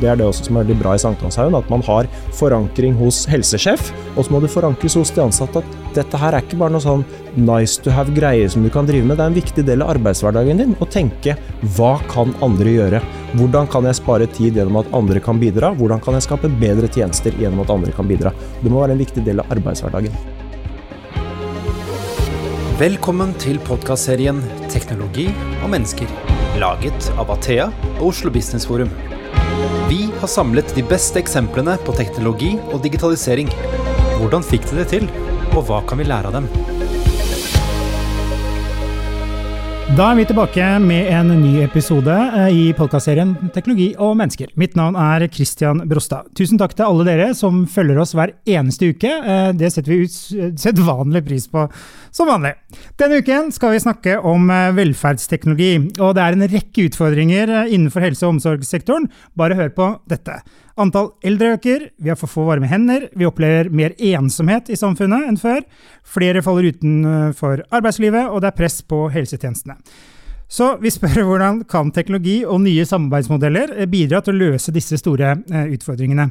Det er det også som er veldig bra i Sankthanshaugen, at man har forankring hos helsesjef, og så må det forankres hos de ansatte at dette her er ikke bare noe sånn nice to have-greier som du kan drive med, det er en viktig del av arbeidshverdagen din å tenke hva kan andre gjøre? Hvordan kan jeg spare tid gjennom at andre kan bidra? Hvordan kan jeg skape bedre tjenester gjennom at andre kan bidra? Det må være en viktig del av arbeidshverdagen. Velkommen til podkastserien 'Teknologi og mennesker', laget av Athea og Oslo Business Forum. Vi har samlet de beste eksemplene på teknologi og digitalisering. Hvordan fikk de det til, og hva kan vi lære av dem? Da er vi tilbake med en ny episode eh, i podkastserien Teknologi og mennesker. Mitt navn er Christian Brostad. Tusen takk til alle dere som følger oss hver eneste uke. Eh, det setter vi sedvanlig pris på, som vanlig. Denne uken skal vi snakke om eh, velferdsteknologi. Og det er en rekke utfordringer innenfor helse- og omsorgssektoren. Bare hør på dette. Antall eldre øker, vi har for få varme hender, vi opplever mer ensomhet i samfunnet enn før, flere faller utenfor arbeidslivet, og det er press på helsetjenestene. Så vi spør hvordan kan teknologi og nye samarbeidsmodeller eh, bidra til å løse disse store eh, utfordringene.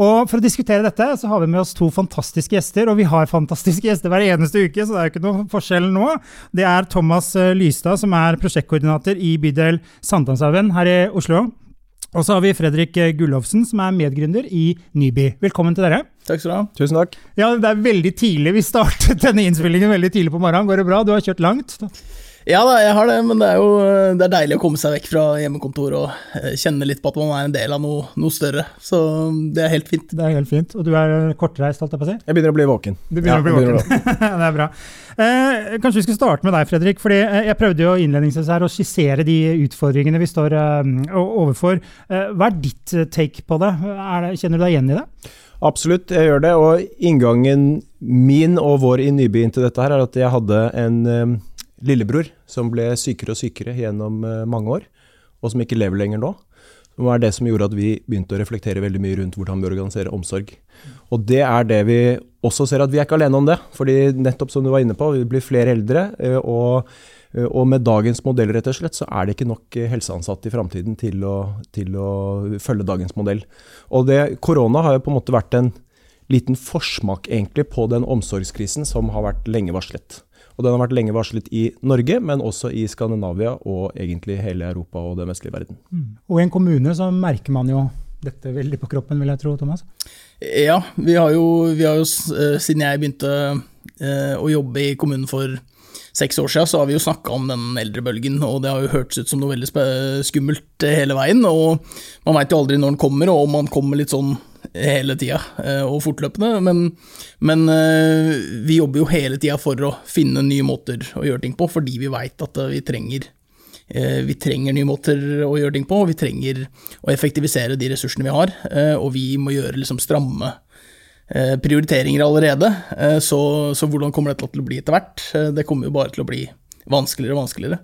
Og For å diskutere dette så har vi med oss to fantastiske gjester, og vi har fantastiske gjester hver eneste uke, så det er jo ikke noe forskjell nå. Det er Thomas eh, Lystad, som er prosjektkoordinator i bydel Sankthanshaugen her i Oslo. Og så har vi Fredrik Gullovsen, som er medgründer i Nyby. Velkommen til dere. Takk skal du ha. Tusen takk. Ja, Det er veldig tidlig. Vi startet denne innspillingen veldig tidlig på morgenen. Går det bra? Du har kjørt langt? Ja da, jeg har det, men det er jo det er deilig å komme seg vekk fra hjemmekontoret og eh, kjenne litt på at man er en del av noe, noe større. Så det er helt fint. Det er helt fint. Og du er kortreist, holdt jeg på å si? Jeg begynner å bli våken. Du begynner ja, å bli våken. det er bra. Eh, kanskje vi skal starte med deg, Fredrik. fordi eh, Jeg prøvde jo innledningsvis her å skissere de utfordringene vi står eh, overfor. Eh, hva er ditt eh, take på det? det? Kjenner du deg igjen i det? Absolutt, jeg gjør det. Og inngangen min og vår i Nyby til dette her er at jeg hadde en lillebror som ble sykere og sykere gjennom eh, mange år, og som ikke lever lenger nå. Det var det som gjorde at vi begynte å reflektere veldig mye rundt hvordan vi organiserer omsorg. Og det er det vi også ser at vi er ikke alene om det. fordi nettopp som du var inne på, vi blir flere eldre. Eh, og, eh, og med dagens modell rett og slett, så er det ikke nok helseansatte i framtiden til, til, å følge dagens modell. Og det, Korona har jo på en måte vært en liten forsmak egentlig på den omsorgskrisen som har vært lenge varslet. Og den har vært lenge varslet i Norge, men også i Skandinavia og egentlig hele Europa og den vestlige verden. Mm. Og i en kommune så merker man jo dette veldig på kroppen, vil jeg tro, Thomas? Ja, vi har jo, vi har jo eh, siden jeg begynte eh, å jobbe i kommunen for seks år siden, så har vi jo snakka om den eldrebølgen, og det har jo hørtes ut som noe veldig skummelt hele veien. Og man veit jo aldri når den kommer, og om man kommer litt sånn hele tida eh, og fortløpende. Men, men, eh, vi jobber jo hele tida for å finne nye måter å gjøre ting på, fordi vi veit at vi trenger, eh, vi trenger nye måter å gjøre ting på, og vi trenger å effektivisere de ressursene vi har. Og vi må gjøre liksom stramme prioriteringer allerede. Så, så hvordan kommer dette til å bli etter hvert? Det kommer jo bare til å bli vanskeligere og vanskeligere.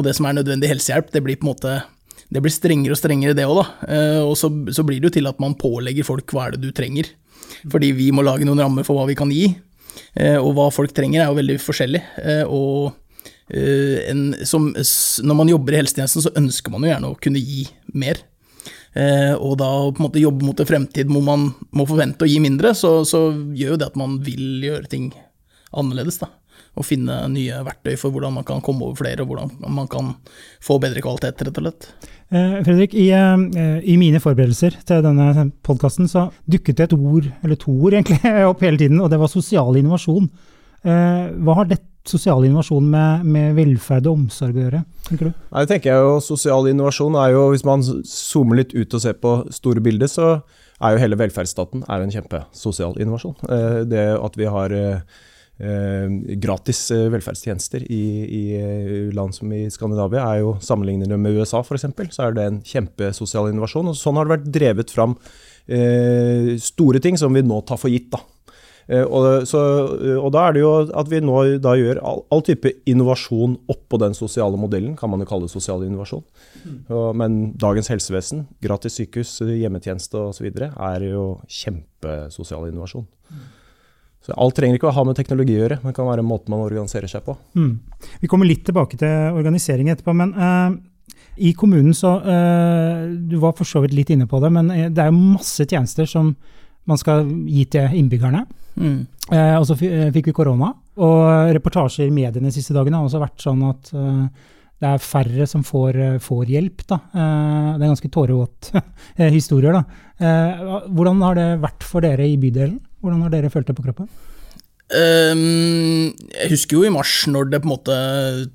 Og det som er nødvendig helsehjelp, det blir på en måte det blir strengere og strengere, det òg, da. Eh, og så, så, blir det jo til at man pålegger folk hva er det du trenger. Fordi vi må lage noen rammer for hva vi kan gi. Eh, og hva folk trenger, er jo veldig forskjellig. Eh, og en, som, når man jobber i helsetjenesten, så ønsker man jo gjerne å kunne gi mer. og da å på en måte jobbe mot en fremtid hvor man må forvente å gi mindre, så, så gjør jo det at man vil gjøre ting annerledes, da og finne nye verktøy for hvordan man kan komme over flere, og hvordan man kan få bedre kvalitet, rett og slett. Eh, Fredrik, i, eh, i, mine forberedelser til denne podkasten så dukket det et ord, eller to ord egentlig, opp hele tiden, og det var sosial innovasjon. Eh, hva har dette sosial innovasjon med, med, velferd og omsorg å gjøre, tenker du? Nei, det tenker jeg jo Sosial innovasjon er jo, hvis man zoomer litt ut og ser på store bilder, så er jo hele velferdsstaten er jo en kjempesosial innovasjon. Det at vi har gratis eh, velferdstjenester i, i, eh, land som i Skandinavia er jo Sammenlignet med USA f.eks., så er det en kjempesosial innovasjon. og Sånn har det vært drevet fram eh, store ting som vi nå tar for gitt. da. Eh, og, så, og, da er det jo at vi nå gjør all, all, type innovasjon oppå den sosiale modellen, kan man jo kalle det sosial innovasjon. Mm. Og, men dagens helsevesen, gratis sykehus, hjemmetjeneste osv. er jo kjempesosial innovasjon. Mm. Så Alt trenger ikke å ha med teknologi å gjøre, men det kan være en måte man organiserer seg på. Mm. Vi kommer litt tilbake til organisering etterpå, men uh, I kommunen så øh, Du var for så vidt litt inne på det, men det er jo masse tjenester som man skal gi til innbyggerne. Mm. Eh, og så fikk vi korona. Og reportasjer i mediene de siste dagene har også vært sånn at det er færre som får, får hjelp. Da. Eh, det er ganske tårevåte historier. Da. Eh, hvordan har det vært for dere i bydelen? Hvordan har dere følt det på kroppen? Um, jeg husker jo i mars, når det på en måte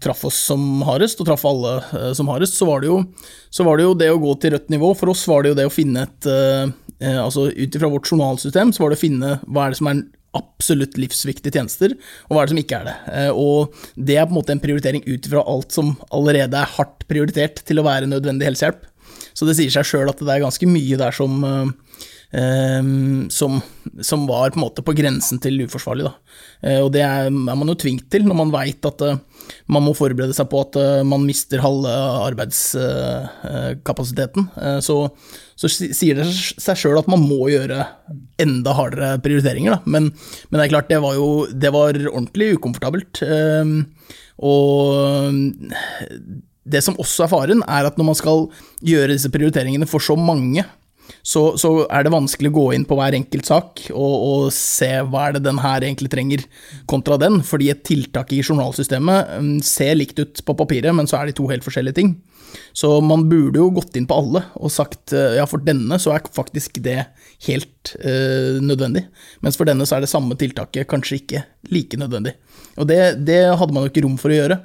traff oss som hardest, og traff alle uh, som hardest, så var, jo, så var det jo det å gå til rødt nivå. For oss var det jo det å finne et uh, uh, Altså ut ifra vårt journalsystem, så var det å finne hva er det som er absolutt livsviktige tjenester, og hva er det som ikke er det. og det er på en måte en prioritering ut ifra alt som allerede er hardt prioritert til å være nødvendig helsehjelp. Så det sier seg sjøl at det er ganske mye der som som, som, var på en måte på grensen til uforsvarlig. Da. Uh, og det er, man jo tvunget til når man veit at uh, man må forberede seg på at uh, man mister halve arbeidskapasiteten. så, så, sier det seg sjøl at man må gjøre enda hardere prioriteringer. Da. Men, men, det er klart, det var jo det var ordentlig ukomfortabelt. Ehm, og det som også er faren, er at når man skal gjøre disse prioriteringene for så mange, så, så, er det vanskelig å gå inn på hver enkelt sak og, og, se hva er det den her egentlig trenger, kontra den. Fordi et tiltak i journalsystemet um, ser likt ut på papiret, men så er de to helt forskjellige ting. Så man burde jo gått inn på alle og sagt uh, ja, for denne så er faktisk det helt uh, nødvendig. Mens for denne så er det samme tiltaket kanskje ikke like nødvendig. Og det, det hadde man jo ikke rom for å gjøre.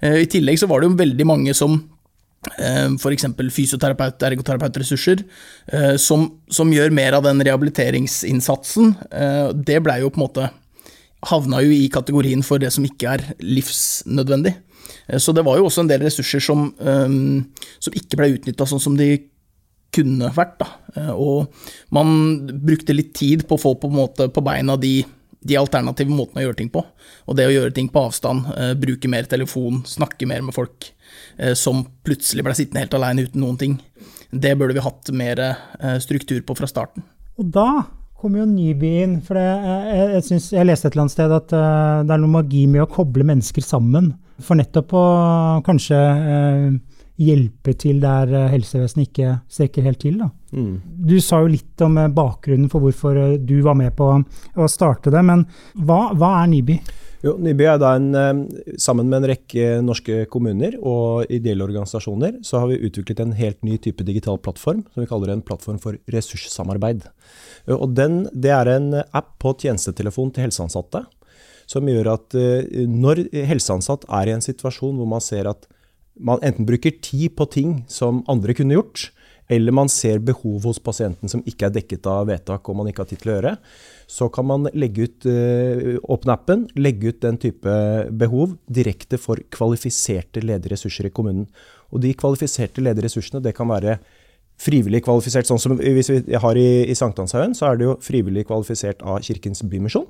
Uh, I tillegg så var det jo veldig mange som Eh, F.eks. fysioterapeut, ergoterapeutressurser, eh, som, som gjør mer av den rehabiliteringsinnsatsen. Eh, det blei jo på en måte Havna jo i kategorien for det som ikke er livsnødvendig. Så det var jo også en del ressurser som, som ikke ble utnytta sånn som de kunne vært. Da. Og man brukte litt tid på å få på, på beina de, de alternative måtene å gjøre ting på. Og det å gjøre ting på avstand, bruke mer telefon, snakke mer med folk Eh, som plutselig ble sittende helt alene uten noen ting. Det burde vi hatt mer eh, struktur på fra starten. Og da kommer jo Nyby inn. For det, jeg, jeg, synes, jeg, leste et eller annet sted at det er noe magi med å koble mennesker sammen. For nettopp å kanskje hjelpe til der helsevesenet ikke strekker helt til. Mm. Du sa jo litt om bakgrunnen for hvorfor du var med på å starte det, men hva, hva er Nyby? Jo, Nyby er da en, eh, Sammen med en rekke norske kommuner og ideelle organisasjoner så har vi utviklet en helt ny type digital plattform som vi kaller en plattform for ressurssamarbeid. Eh, og den, Det er en app på tjenestetelefon til helseansatte som gjør at eh, når helseansatt er i en situasjon hvor man ser at man enten bruker tid på ting som andre kunne gjort, eller man ser behov hos pasienten som ikke er dekket av vedtak og man ikke har tid til å gjøre, så kan man legge ut, åpne appen, legge ut den type behov direkte for kvalifiserte lederressurser i kommunen. Og de kvalifiserte lederressursene, det kan være frivillig kvalifisert, sånn som hvis vi har i, i Sankthanshaugen, så er det jo frivillig kvalifisert av Kirkens Bymisjon.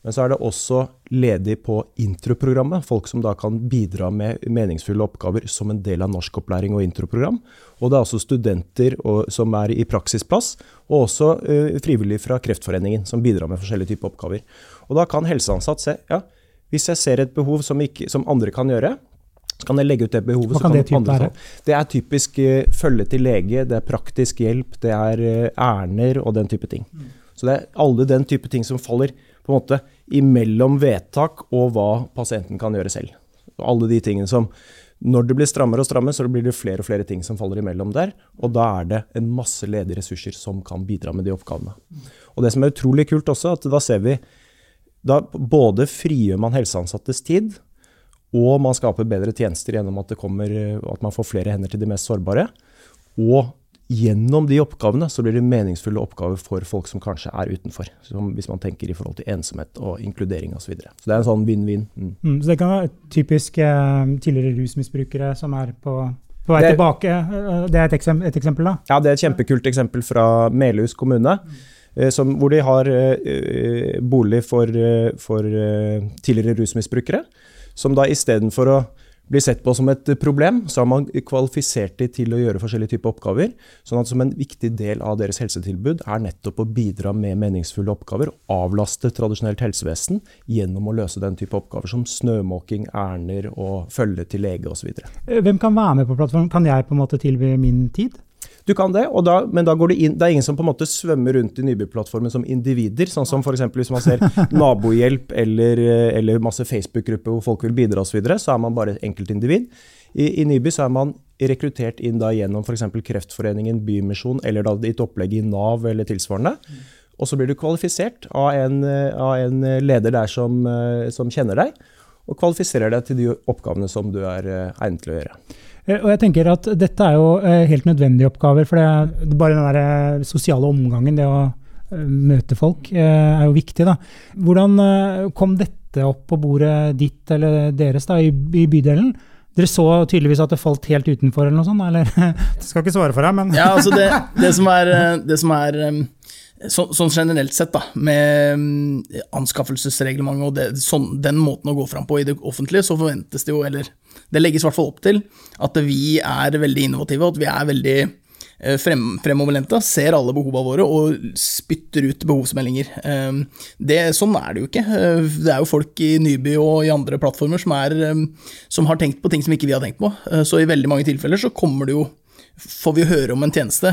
Men så er det også ledig på introprogrammet, folk som da kan bidra med meningsfulle oppgaver som en del av norskopplæring og introprogram. Og det er også studenter og, som er i praksisplass, og også uh, frivillige fra Kreftforeningen som bidrar med forskjellige typer oppgaver. Og da kan helseansatt se ja, hvis jeg ser et behov som, ikke, som andre kan gjøre, så kan jeg legge ut det behovet. Hva kan, det type være? Det er typisk uh, følge til lege, det er praktisk hjelp, det er uh, ærender og den type ting. Mm. Så det er alle den type ting som faller på en måte imellom vedtak og hva pasienten kan gjøre selv. Alle de tingene som Når det blir strammere og strammere, så blir det flere og flere ting som faller imellom der. Og da er det en masse ledige ressurser som kan bidra med de oppgavene. Og det som er utrolig kult også, at da ser vi da både frigjør man helseansattes tid, og man skaper bedre tjenester gjennom at, kommer, at man får flere hender til de mest sårbare. Og gjennom de oppgavene så blir det meningsfulle oppgaver for folk som kanskje er utenfor. hvis man tenker i forhold til ensomhet og inkludering osv. Så, videre. så det er en sånn vinn-vinn. Mm. Mm, så det kan være typisk eh, tidligere rusmisbrukere som er på, på vei det, tilbake. Eh, det er et, eksempel, et, eksempel, da? Ja, det er et kjempekult eksempel fra Melhus kommune. Mm. som, hvor de har eh, bolig for, eh, for eh, tidligere rusmisbrukere. Som da istedenfor å blir sett på som et problem, så har man kvalifisert de til å gjøre forskjellige typer oppgaver. Sånn at som en viktig del av deres helsetilbud er nettopp å bidra med meningsfulle oppgaver. Avlaste tradisjonelt helsevesen gjennom å løse den type oppgaver som snømåking, ærender og følge til lege osv. Hvem kan være med på plattformen? Kan jeg på en måte tilby min tid? Du kan det, da, men da går det inn Det er ingen som på en måte svømmer rundt i Nyby-plattformen som individer. Sånn som f.eks. hvis man ser nabohjelp eller, eller masse Facebook-grupper hvor folk vil bidra osv., så, videre, så er man bare enkeltindivid. I, I Nyby så er man rekruttert inn da gjennom f.eks. Kreftforeningen, Bymisjon eller da ditt opplegg i Nav eller tilsvarende. Og så blir du kvalifisert av en, av en leder der som, som kjenner deg, og kvalifiserer deg til de oppgavene som du er egnet til å gjøre. Eh, og jeg tenker at Dette er jo eh, helt nødvendige oppgaver. for det, Bare den der eh, sosiale omgangen, det å møte folk, er jo viktig. da. Hvordan kom dette opp på bordet ditt eller deres da, i bydelen? Dere så tydeligvis at det falt helt utenfor, eller noe sånt? eller? Jeg skal ikke svare for deg, men Ja, altså det, det som er, det som er så, sånn generelt sett, da, med anskaffelsesreglementet og det, sånn, den måten å gå fram på i det offentlige, så forventes det jo, eller det legges i hvert fall opp til at vi er veldig innovative, og at vi er veldig eh, frem, fremoverlente, ser alle behovene våre og spytter ut behovsmeldinger. Eh, det, sånn er det jo ikke. Eh, det er jo folk i Nyby og i andre plattformer som, er, som har tenkt på ting som ikke vi har tenkt på. Så i veldig mange tilfeller så kommer det jo Får vi høre om en tjeneste,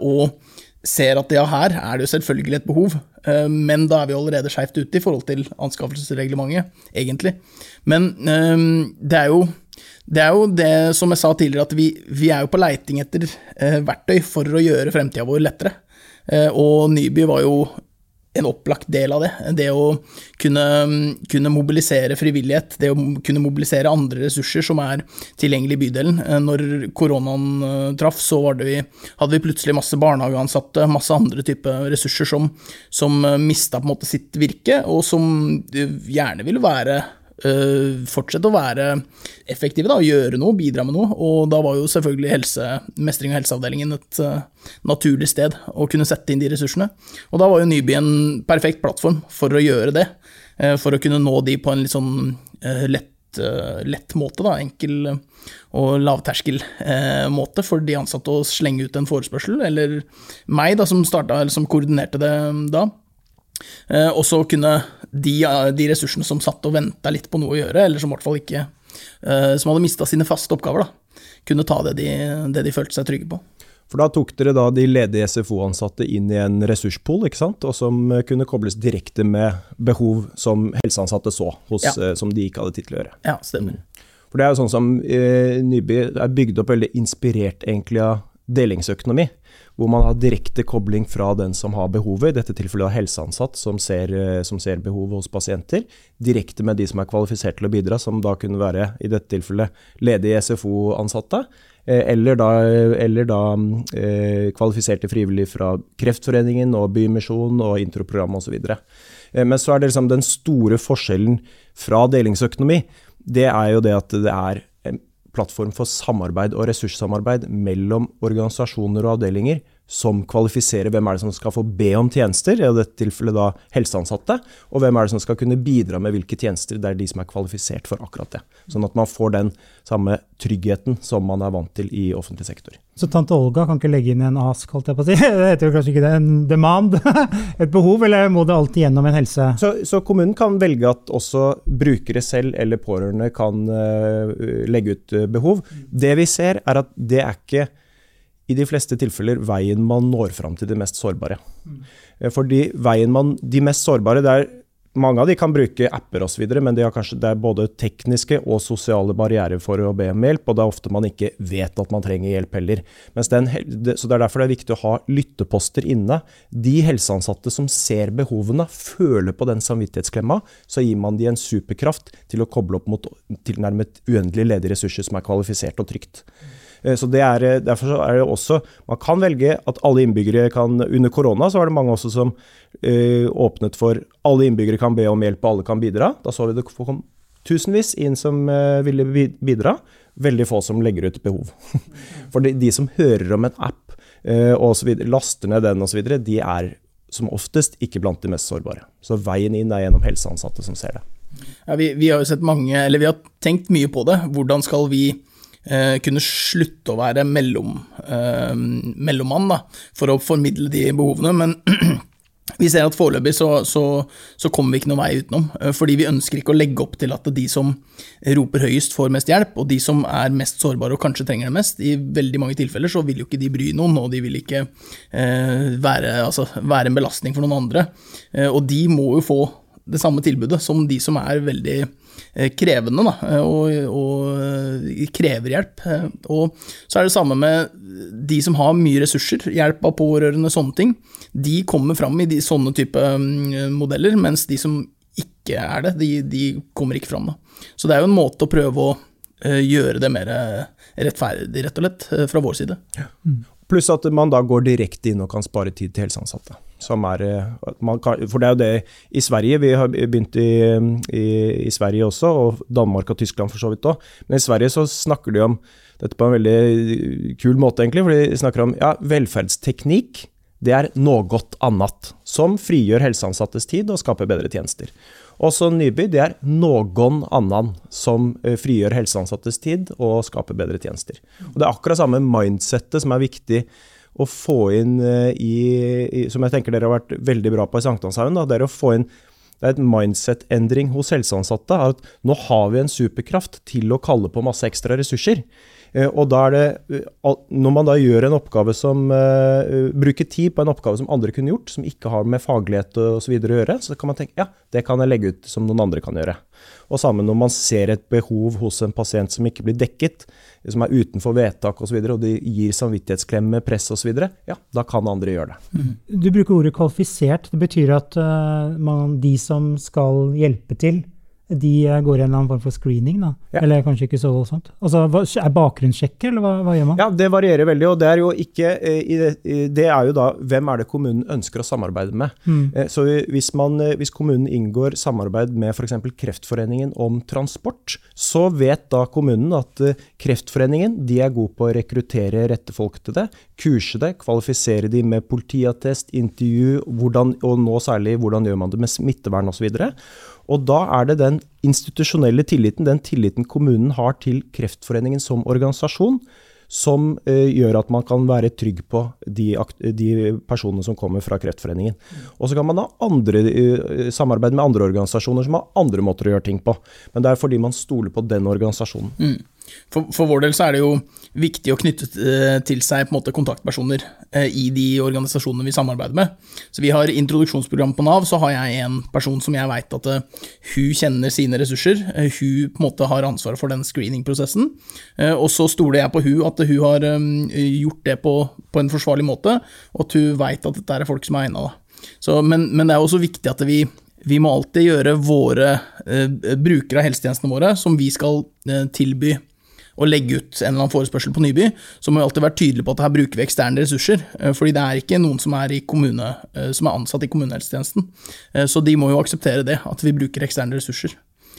og ser at ja, her er det jo selvfølgelig et behov, men da er vi allerede skeivt ute i forhold til anskaffelsesreglementet, egentlig. Men det er jo det er jo det som jeg sa tidligere, at vi, vi er jo på leiting etter eh, verktøy for å gjøre fremtida vår lettere. Eh, og Nyby var jo en opplagt del av det. Det å kunne, kunne, mobilisere frivillighet, det å kunne mobilisere andre ressurser som er tilgjengelig i bydelen. Eh, når koronaen eh, traff, så vi, hadde vi plutselig masse barnehageansatte, masse andre typer ressurser som, som eh, mista sitt virke, og som gjerne ville være fortsette å være effektive da, og gjøre noe, bidra med noe. Og da var jo selvfølgelig helse, mestring og helseavdelingen et uh, naturlig sted å kunne sette inn de ressursene. Og da var jo Nyby en perfekt plattform for å gjøre det. Uh, for å kunne nå de på en litt sånn lett, lett måte, da, enkel og lavterskel eh, måte for de ansatte å slenge ut en forespørsel, eller meg, da, som, startet, eller som koordinerte det da. Eh, også kunne de, de, ressursene som satt og venta litt på noe å gjøre, eller som i hvert fall ikke eh, Som hadde mista sine faste oppgaver, da, kunne ta det de, det de følte seg trygge på. For da tok dere da de ledige SFO-ansatte inn i en ressurspool, ikke sant? og som kunne kobles direkte med behov som helseansatte så, hos, ja. Eh, som de ikke hadde tid til å gjøre. Ja, stemmer. For det er jo sånn som eh, Nyby er bygd opp veldig inspirert egentlig av delingsøkonomi hvor man har direkte kobling fra den som har behovet, i dette tilfellet helseansatt som ser, eh, som ser behovet hos pasienter, direkte med de som er kvalifisert til å bidra, som da kunne være i dette tilfellet ledige SFO-ansatte, eh, eller da, eller da eh, kvalifiserte frivillige fra Kreftforeningen og Bymisjonen og introprogrammet osv. Eh, men så er det liksom den store forskjellen fra delingsøkonomi, det er jo det at det er plattform for samarbeid og ressurssamarbeid mellom organisasjoner og avdelinger som kvalifiserer hvem er det som skal få be om tjenester, i dette tilfellet da helseansatte, og hvem er det som skal kunne bidra med hvilke tjenester. Det er de som er kvalifisert for akkurat det. Sånn at man får den samme tryggheten som man er vant til i offentlig sektor. Så tante Olga kan ikke legge inn en ask, holdt jeg på å si. Det heter jo kanskje ikke det, en demand? Et behov, eller må det alltid gjennom en helse... Så, så kommunen kan velge at også brukere selv eller pårørende kan uh, legge ut uh, behov. Det vi ser, er at det er ikke i de fleste tilfeller veien man når fram til de mest sårbare. Mm. Fordi veien man, De mest sårbare det er, Mange av de kan bruke apper osv., men de kanskje, det er både tekniske og sosiale barrierer for å be om hjelp, og det er ofte man ikke vet at man trenger hjelp heller. Den, så Det er derfor det er viktig å ha lytteposter inne. De helseansatte som ser behovene, føler på den samvittighetsklemma, så gir man de en superkraft til å koble opp mot tilnærmet uendelig ledige ressurser som er kvalifisert og trygt. Eh, så det er, eh, Derfor er det også Man kan velge at alle innbyggere kan Under korona så var det mange også som uh, åpnet for alle innbyggere kan be om hjelp, og alle kan bidra. Da så vi det kom tusenvis inn som uh, ville bidra. Veldig få som legger ut behov. For de, de, som hører om en app uh, og så videre, laster ned den osv., de er som oftest ikke blant de mest sårbare. Så veien inn er gjennom helseansatte som ser det. Ja, vi, vi, har jo sett mange, eller vi har tenkt mye på det. Hvordan skal vi eh, kunne slutte å være mellom, eh, mellommann da, for å formidle de behovene? Men vi ser at foreløpig så, så, så, kommer vi ikke noen vei utenom. Eh, fordi vi ønsker ikke å legge opp til at de som roper høyest, får mest hjelp, og de som er mest sårbare og kanskje trenger det mest. I veldig mange tilfeller så vil jo ikke de bry noen, og de vil ikke eh, være, altså, være, en belastning for noen andre. Eh, og de må jo få det samme tilbudet som de som er veldig eh, krevende da, eh, og, og, eh, krever hjelp. Og så er det samme med de som har mye ressurser, hjelp av pårørende, sånne ting. De kommer fram i de, sånne type mm, modeller, mens de som ikke er det, de, de kommer ikke fram. Da. Så det er jo en måte å prøve å gjøre det mer rettferdig, rett og slett, fra vår side. Ja. Pluss at man da går direkte inn og kan spare tid til helseansatte. Er, eh, kan, for det er jo det i Sverige, vi har begynt i, i, i Sverige også, og Danmark og Tyskland for så vidt òg. Men i Sverige så snakker de om dette på en veldig kul måte, egentlig. For de snakker om ja, velferdsteknikk. Det er noe annet, som frigjør helseansattes tid og skaper bedre tjenester. Også Nyby det er noen annen som eh, frigjør helseansattes tid og skaper bedre tjenester. Og Det er akkurat samme mindsettet som er viktig å få inn eh, i, Som jeg tenker dere har vært veldig bra på i Sankthanshaugen. Det er å få inn det er et mindset-endring hos helseansatte. at Nå har vi en superkraft til å kalle på masse ekstra ressurser. Eh, og da er det, eh, Når man da gjør en oppgave som bruker tid på en oppgave som andre kunne gjort, som ikke har med faglighet og videre å gjøre, så kan man tenke ja, det kan jeg legge ut som noen andre kan gjøre. Og sammen når man ser et behov hos en pasient som ikke blir dekket, som er utenfor vedtak osv., og, så videre, og de gir samvittighetsklemme, press osv., ja, da kan andre gjøre det. Mm. Du bruker ordet kvalifisert. Det betyr at uh, man, de som skal hjelpe til, de eh, går i en eller annen form for screening, da? Ja. Eller kanskje ikke så voldsomt? Altså, Er bakgrunnssjekker, eller hva, hva, gjør man? Ja, Det varierer veldig. og Det er jo ikke, eh, det er jo da hvem er det kommunen ønsker å samarbeide med. Mm. Eh, så hvis, man, hvis, kommunen inngår samarbeid med f.eks. Kreftforeningen om transport, så vet da kommunen at Kreftforeningen de er god på å rekruttere rette folk til det, kurse det, kvalifisere de med politiattest, intervju, hvordan, og nå særlig hvordan gjør man det med smittevern osv. Og, så og da er det den institusjonelle tilliten, den tilliten kommunen har til Kreftforeningen som organisasjon, som uh, gjør at man kan være trygg på de, de, personene som kommer fra Kreftforeningen. Og så kan man ha andre, uh, samarbeid med andre organisasjoner som har andre måter å gjøre ting på. Men det er fordi man stoler på den organisasjonen. Mm. For, for, vår del så er det jo viktig å knytte eh, til seg på en måte kontaktpersoner eh, i de organisasjonene vi samarbeider med. Så Vi har introduksjonsprogram på Nav, så har jeg en person som jeg veit at uh, hun kjenner sine ressurser. Hun på en måte har ansvaret for den screeningprosessen. Og så stoler jeg på hun at hun har gjort det på, på, en forsvarlig måte, og at hun veit at dette er folk som er egna. Men, men det er også viktig at vi vi må alltid gjøre våre eh, brukere av helsetjenestene våre, som vi skal eh, tilby å legge ut en eller annen forespørsel på Nyby, så må vi alltid være tydelige på at her bruker vi eksterne ressurser. Eh, fordi det er ikke noen som er, kommune, eh, som er ansatt i kommunehelsetjenesten. Eh, så de må jo akseptere det, at vi bruker eksterne ressurser.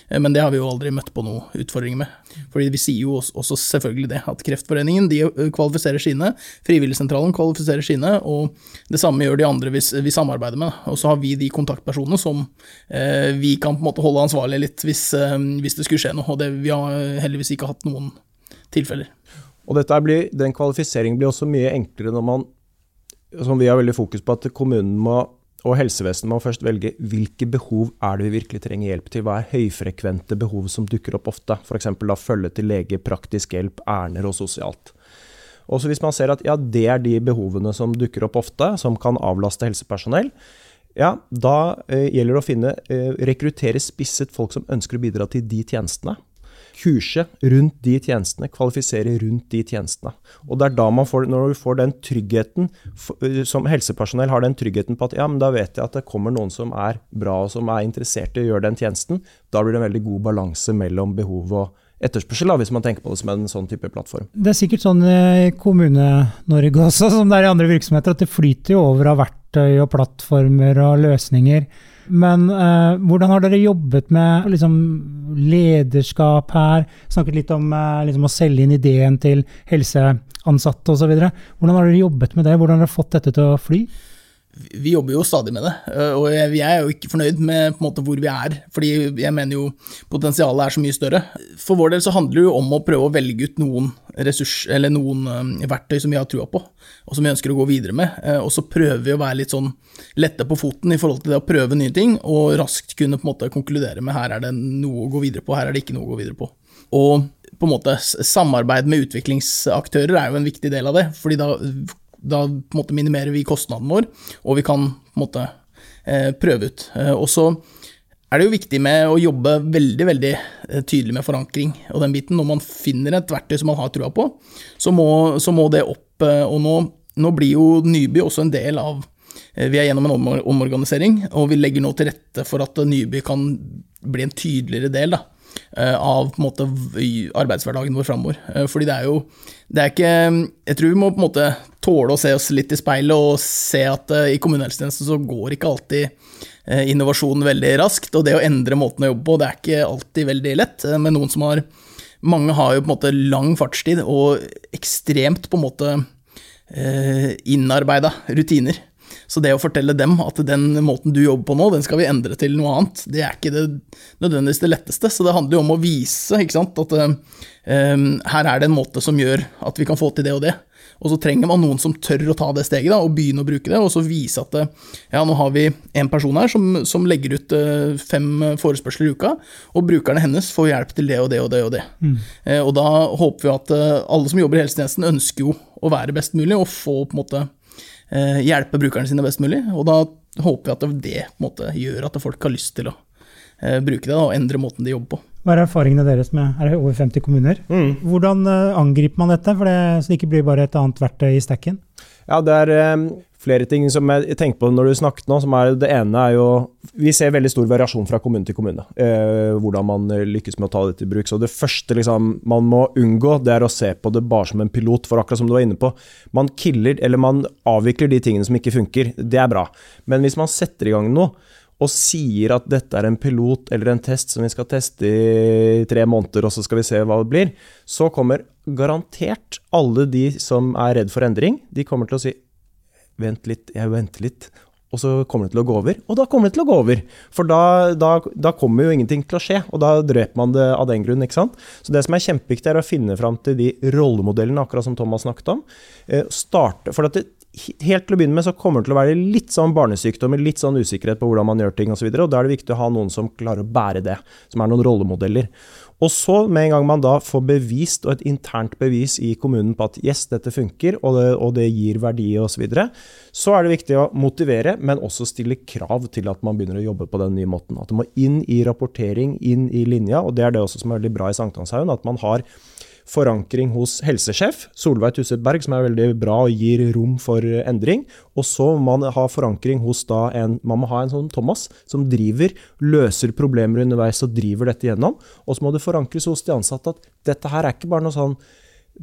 Men det har vi jo aldri møtt på noen utfordringer med. Fordi vi sier jo også selvfølgelig det, at Kreftforeningen de kvalifiserer sine, Frivilligsentralen kvalifiserer sine, og det samme gjør de andre vi, vi samarbeider med. Og så har vi de kontaktpersonene som eh, vi kan på en måte holde ansvarlig litt hvis, eh, hvis det skulle skje noe. Og det, vi har heldigvis ikke hatt noen tilfeller. Og blir, Den kvalifiseringen blir også mye enklere når man, som vi har veldig fokus på, at kommunen må, og helsevesenet må først velge hvilke behov er det vi virkelig trenger hjelp til. Hva er høyfrekvente behov som dukker opp ofte? F.eks. følge til lege, praktisk hjelp, ærender og sosialt. Og Hvis man ser at ja, det er de behovene som dukker opp ofte, som kan avlaste helsepersonell, ja, da eh, gjelder det å finne, eh, rekruttere spisset folk som ønsker å bidra til de tjenestene kurse rundt de tjenestene, kvalifisere rundt de tjenestene. Og det er da man får, når du får den tryggheten, som helsepersonell har den tryggheten på at ja, men da vet jeg at det kommer noen som er bra og som er interessert i å gjøre den tjenesten, da blir det en veldig god balanse mellom behov og etterspørsel, hvis man tenker på det som en sånn type plattform. Det er sikkert sånn i Kommune-Norge også, som det er i andre virksomheter, at det flyter jo over av verktøy og plattformer og løsninger. Men eh, hvordan har dere jobbet med liksom, lederskap her? Snakket litt om eh, liksom, å selge inn ideen til helseansatte osv. Hvordan har dere jobbet med det? Hvordan har dere fått dette til å fly? Vi jobber jo stadig med det, eh, og jeg er jo ikke fornøyd med på en måte hvor vi er, fordi jeg mener jo potensialet er så mye større. For vår del så handler det jo om å prøve å velge ut noen ressurs, eller noen eh, verktøy som vi har trua på, og som vi ønsker å gå videre med. Eh, og så prøver vi å være litt sånn lette på foten i forhold til det å prøve nye ting, og raskt kunne på en måte konkludere med her er det noe å gå videre på, her er det ikke noe å gå videre på. Og på en måte samarbeid med utviklingsaktører er jo en viktig del av det, fordi da da måte minimerer vi kostnaden vår, og vi kan måte eh, prøve ut. Eh, og så er det jo viktig med å jobbe veldig veldig eh, tydelig med forankring og den biten. Når man finner et verktøy som man har trua på, så må, så må det opp. Og nå, nå, blir jo Nyby også en del av Vi er gjennom en omorganisering, og vi legger nå til rette for at Nyby kan bli en tydeligere del da, av på en måte, arbeidshverdagen vår framover. Fordi det er jo det er ikke Jeg tror vi må på en måte tåle å se oss litt i speilet og se at uh, i kommunehelsetjenesten så går ikke alltid innovasjonen innovasjon veldig raskt. Og det å endre måten å jobbe på, det er ikke alltid veldig lett. Men noen som har Mange har jo på en måte lang fartstid og ekstremt på en måte innarbeida rutiner. Så det å fortelle dem at den måten du jobber på nå, den skal vi endre til noe annet, det er ikke det nødvendigvis det letteste. Så det handler jo om å vise ikke sant, at um, her er det en måte som gjør at vi kan få til det og det. Og så trenger man noen som tør å ta det steget da, og begynne å bruke det, og så vise at ja, nå har vi en person her som, som legger ut uh, fem forespørsler i uka, og brukerne hennes får hjelp til det og det og det og det. Mm. Uh, og da håper vi at alle som jobber i helsetjenesten, ønsker jo å være best mulig, og få på en måte hjelpe brukerne sine best mulig. Og da håper vi at det på en måte gjør at folk har lyst til å bruke det og endre måten de jobber på. Hva er erfaringene deres med er det over 50 kommuner? Mm. Hvordan uh, angriper man dette, det, så det ikke blir bare et annet verktøy i stekken? Ja, det er um, flere ting som jeg tenkte på når du snakket nå. som er Det ene er jo Vi ser veldig stor variasjon fra kommune til kommune. Eh, hvordan man lykkes med å ta dette i bruk. Så det første liksom, man må unngå, det er å se på det bare som en pilot. For akkurat som du var inne på, man killer, eller man avvikler de tingene som ikke funker. Det er bra. Men hvis man setter i gang noe, og sier at dette er en pilot eller en test som vi skal teste i tre måneder, og så skal vi se hva det blir, så kommer garantert alle de som er redd for endring, de kommer til å si vent litt, jeg venter litt. Og så kommer det til å gå over, og da kommer det til å gå over. For da, da, da kommer jo ingenting til å skje, og da dreper man det av den grunn. ikke sant? Så det som er kjempeviktig, er å finne fram til de rollemodellene, akkurat som Thomas snakket om. Eh, starte, for at det, helt til å begynne med så kommer det til å være litt sånn barnesykdom, litt sånn usikkerhet på hvordan man gjør ting osv. Og, så og da er det viktig å ha noen som klarer å bære det, som er noen rollemodeller. Og så, med en gang man da får bevist, og et internt bevis i kommunen på at yes, dette funker, og det, og det gir verdi osv., så, videre, så er det viktig å motivere, men også stille krav til at man begynner å jobbe på den nye måten. At det må inn i rapportering, inn i linja, og det er det også som er veldig bra i Sankthanshaugen, at man har forankring hos helsesjef Solveig Tusset Berg, som er veldig bra og gir rom for endring. Og så må man ha forankring hos da en Man må ha en sånn Thomas som driver, løser problemer underveis og driver dette gjennom. Og så må det forankres hos de ansatte at dette her er ikke bare noe sånn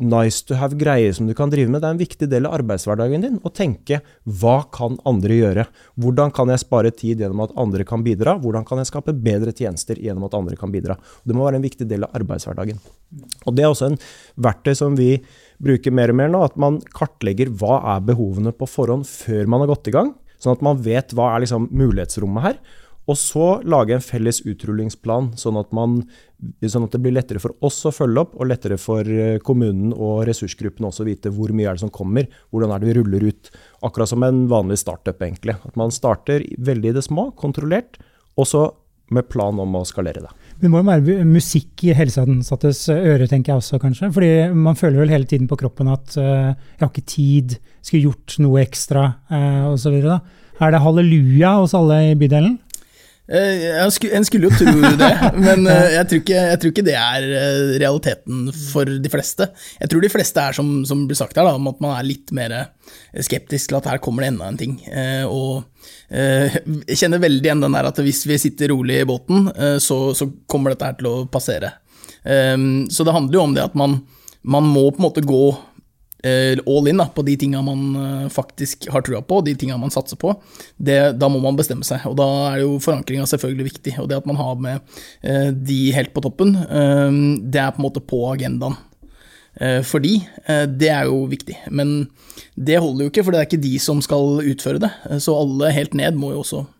nice to have-greier som du kan drive med. Det er en viktig del av arbeidshverdagen din å tenke hva kan andre gjøre? Hvordan kan jeg spare tid gjennom at andre kan bidra? Hvordan kan jeg skape bedre tjenester gjennom at andre kan bidra? Det må være en viktig del av arbeidshverdagen. Og Det er også en verktøy som vi bruker mer og mer nå, at man kartlegger hva er behovene på forhånd før man har gått i gang. Sånn at man vet hva er liksom mulighetsrommet her. Og så lage en felles utrullingsplan, sånn at, man, sånn at, det blir lettere for oss å følge opp, og lettere for eh, kommunen og ressursgruppen også å vite hvor mye er det som kommer, hvordan er det vi ruller ut. Akkurat som en vanlig startup, egentlig. At man starter veldig i det små, kontrollert, og så med plan om å skalere det. Det må jo være musikk i helseansattes øre, tenker jeg også, kanskje. Fordi man føler vel hele tiden på kroppen at uh, 'jeg har ikke tid', skulle gjort noe ekstra, uh, osv. Er det halleluja hos alle i bydelen? Eh, en skulle jo tro det, men eh, jeg tror, ikke, jeg tror, ikke, det er eh, realiteten for de fleste. Jeg tror de fleste er som, som blir sagt her, da, om at man er litt mer skeptisk til at her kommer det enda en ting. Og jeg kjenner veldig igjen den der at hvis vi sitter rolig i båten, så, så kommer dette her til å passere. Så det handler jo om det at man, man må på en måte gå all in da, på de tinga man eh, faktisk har trua på, de tinga man satser på, det, da må man bestemme seg. Og da er jo forankringa selvfølgelig viktig. Og det at man har med eh, de helt på toppen, det er på en måte på agendaen. eh, for eh, det er jo viktig. Men det holder jo ikke, for det er ikke de som skal utføre det. Eh, Så alle helt ned må jo også, eh,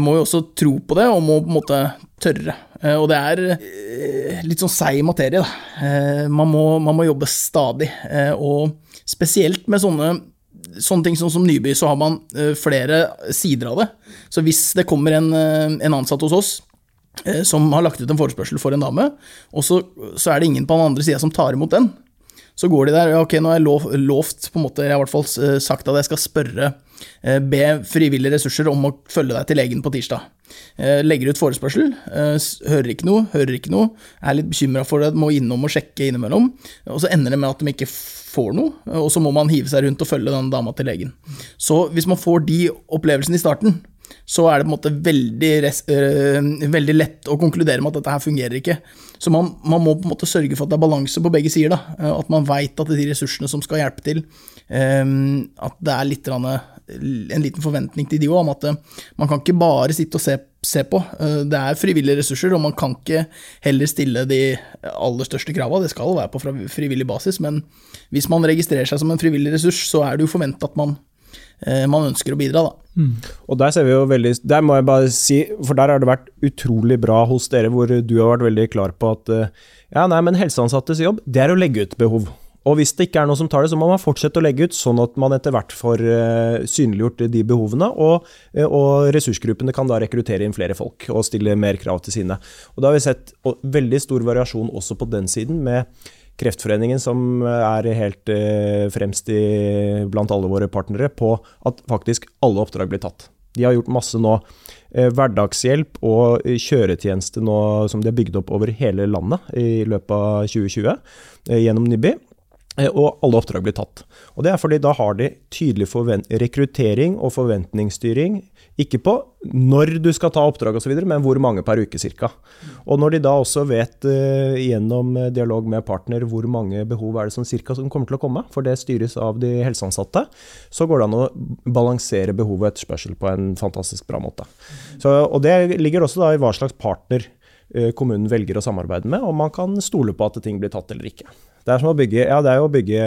må jo også tro på det, og må på en måte tørre. Eh, Og det er eh, litt sånn seig materie, da. Eh, Man må, man må jobbe stadig, eh, og spesielt med sånne sånne ting som, som Nyby, så har man eh, flere sider av det. Så hvis det kommer en, eh, en ansatt hos oss eh, som har lagt ut en forespørsel for en dame, og så, så er det ingen på den andre sida som tar imot den, så går de der ok, nå har jeg lov, lovt, på en måte, jeg har i hvert fall eh, sagt at jeg skal spørre, eh, be frivillige ressurser om å følge deg til legen på tirsdag. Eh, Legger ut forespørsel, hører ikke noe, hører ikke noe, er litt bekymra for det, må innom og sjekke innimellom, og så ender det med at de ikke får noe, og så må man hive seg rundt og følge den dama til legen. Så hvis man får de opplevelsene i starten, så er det på en måte veldig, øh, veldig lett å konkludere med at dette her fungerer ikke. Så man, man må på en måte sørge for at det er balanse på begge sider. Da. Eh, At man veit at de ressursene som skal hjelpe til, eh, at det er litt, en liten forventning til de òg, om at man kan ikke bare sitte og se, se på. Det er frivillige ressurser, og man kan ikke heller stille de aller største krava. Det skal være på frivillig basis, men hvis man registrerer seg som en frivillig ressurs, så er det jo forventa at man, man ønsker å bidra, da. Og der ser vi jo veldig Der må jeg bare si, for der har det vært utrolig bra hos dere, hvor du har vært veldig klar på at eh, ja, nei, men helseansattes jobb, det er å legge ut behov. Og hvis det ikke er noe som tar det, så må man fortsette å legge ut, sånn at man etter hvert får eh, synliggjort de behovene, og, eh, og ressursgruppene kan da rekruttere inn flere folk og stille mer krav til sine. Og da har vi sett veldig stor variasjon også på den siden, med Kreftforeningen, som er helt eh, fremst i, blant alle våre partnere, på at faktisk alle oppdrag blir tatt. De har gjort masse nå. Eh, hverdagshjelp og eh, kjøretjeneste nå som de har bygd opp over hele landet i løpet av 2020 eh, gjennom Nibbi. Eh, Og alle oppdrag blir tatt. Og Det er fordi da har de tydelig rekruttering og forventningsstyring. Ikke på når du skal ta oppdrag osv., men hvor mange per uke ca. Og når de da også vet eh, gjennom eh, dialog med partner hvor mange behov er det som cirka som kommer til å komme, for det styres av de helseansatte, så går det an å balansere behov og etterspørsel på en fantastisk bra måte. Så, og det ligger også i hva slags partner eh, kommunen velger å samarbeide med, om man kan stole på at ting blir tatt eller ikke. Det er som å bygge, ja, det er jo å bygge,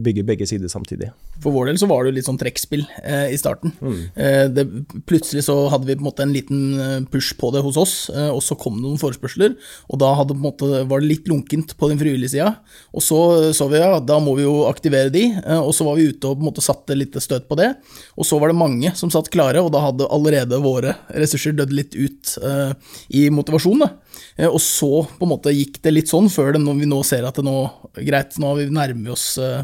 bygge begge sider samtidig. For vår del så var det jo litt sånn trekkspill eh, i starten. Eh, det, plutselig så hadde vi på en måte en liten eh, push på det hos oss, eh, og så kom det noen forespørsler. Og da hadde, måte, var det litt lunkent på den frivillige sida. Og så så vi ja, da må vi jo aktivere de, eh, og så var vi ute og på en måte satte litt støt på det. Og så var det mange som satt klare, og da hadde allerede våre ressurser dødd litt ut eh, i motivasjon. Da. Og så på en måte gikk det litt sånn, før det, når vi nå ser at det nå greit, nå nærmer vi oss, eh,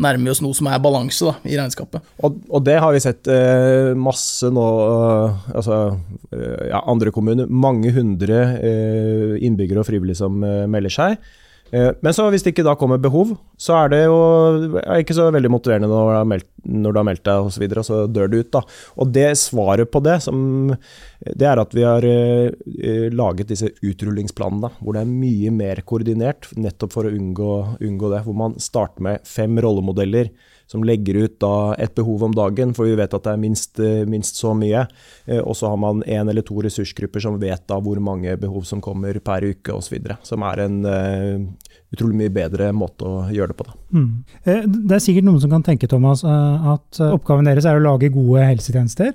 nærmer oss noe som er balanse da, i regnskapet. Og, og det har vi sett eh, masse nå, eh, altså eh, ja, andre kommuner, mange hundre eh, innbyggere og frivillige som melder seg. Eh, men så hvis det ikke da kommer behov, så er det jo er ikke så veldig motiverende når du har meldt, når du har meldt deg osv., og, og så dør du ut. da. Og det svaret på det, som, det er at vi har eh, laget disse utrullingsplanene, hvor det er mye mer koordinert, nettopp for å unngå, unngå det. Hvor man starter med fem rollemodeller som legger ut da et behov om dagen, for vi vet at det er minst, eh, minst så mye. Eh, Og så har man én eller to ressursgrupper som vet da hvor mange behov som kommer per uke osv. Som er en eh, utrolig mye bedre måte å gjøre det på. da. Mm. Det er sikkert noen som kan tenke Thomas, at oppgaven deres er å lage gode helsetjenester.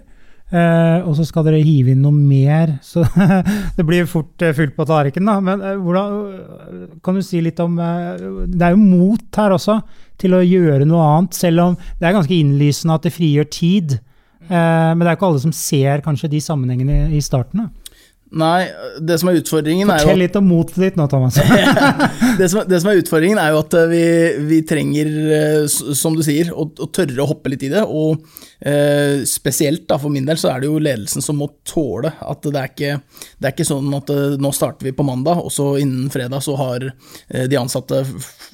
Eh, og så skal dere hive inn noe mer, så det blir fort uh, fullt på tallerkenen. Men uh, hvordan, kan du si litt om eh, Det er jo mot her også til å gjøre noe annet, selv om det er ganske innlysende at det frigjør tid. Eh, men det er jo ikke alle som ser kanskje de sammenhengene i starten. da. Nei, det som er utfordringen er jo Fortell litt om motet ditt nå, Thomas. det, som, det som er utfordringen, er jo at eh, vi, vi trenger, eh, som du sier, å, å tørre å hoppe litt i det. Og eh, spesielt da, for min del så er det jo ledelsen som må tåle at det er ikke, det er ikke sånn at eh, nå starter vi på mandag, og så innen fredag så har de ansatte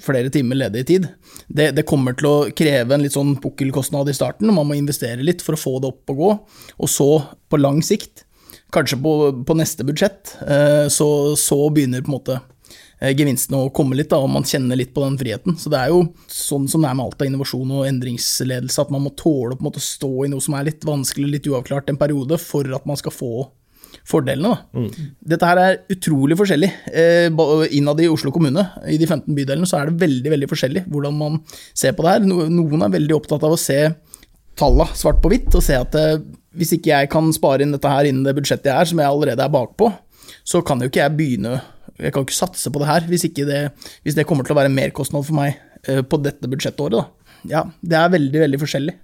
flere timer ledig tid. Det, det kommer til å kreve en litt sånn pukkelkostnad i starten, og man må investere litt for å få det opp og gå. Og så, på lang sikt, kanskje på, på neste budsjett, eh, så, så begynner på en måte eh, gevinstene å komme litt, da, og man kjenner litt på den friheten. Så det er jo sånn som det er med alt av innovasjon og endringsledelse, at man må tåle å stå i noe som er litt vanskelig, litt uavklart en periode, for at man skal få, fordelene. Da. Dette her er utrolig forskjellig. Eh, innad i Oslo kommune, i de 15 bydelene, så er det veldig veldig forskjellig hvordan man ser på det her. Noen er veldig opptatt av å se talla svart på hvitt, og se at hvis ikke jeg kan spare inn dette her innen det budsjettet jeg er, som jeg allerede er bakpå, så kan jo ikke jeg begynne Jeg kan ikke satse på det her hvis, det, hvis det kommer til å være en merkostnad for meg eh, på dette budsjettåret. Da. Ja, det er veldig, veldig forskjellig.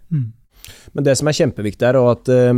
Men det som er kjempeviktig er at uh,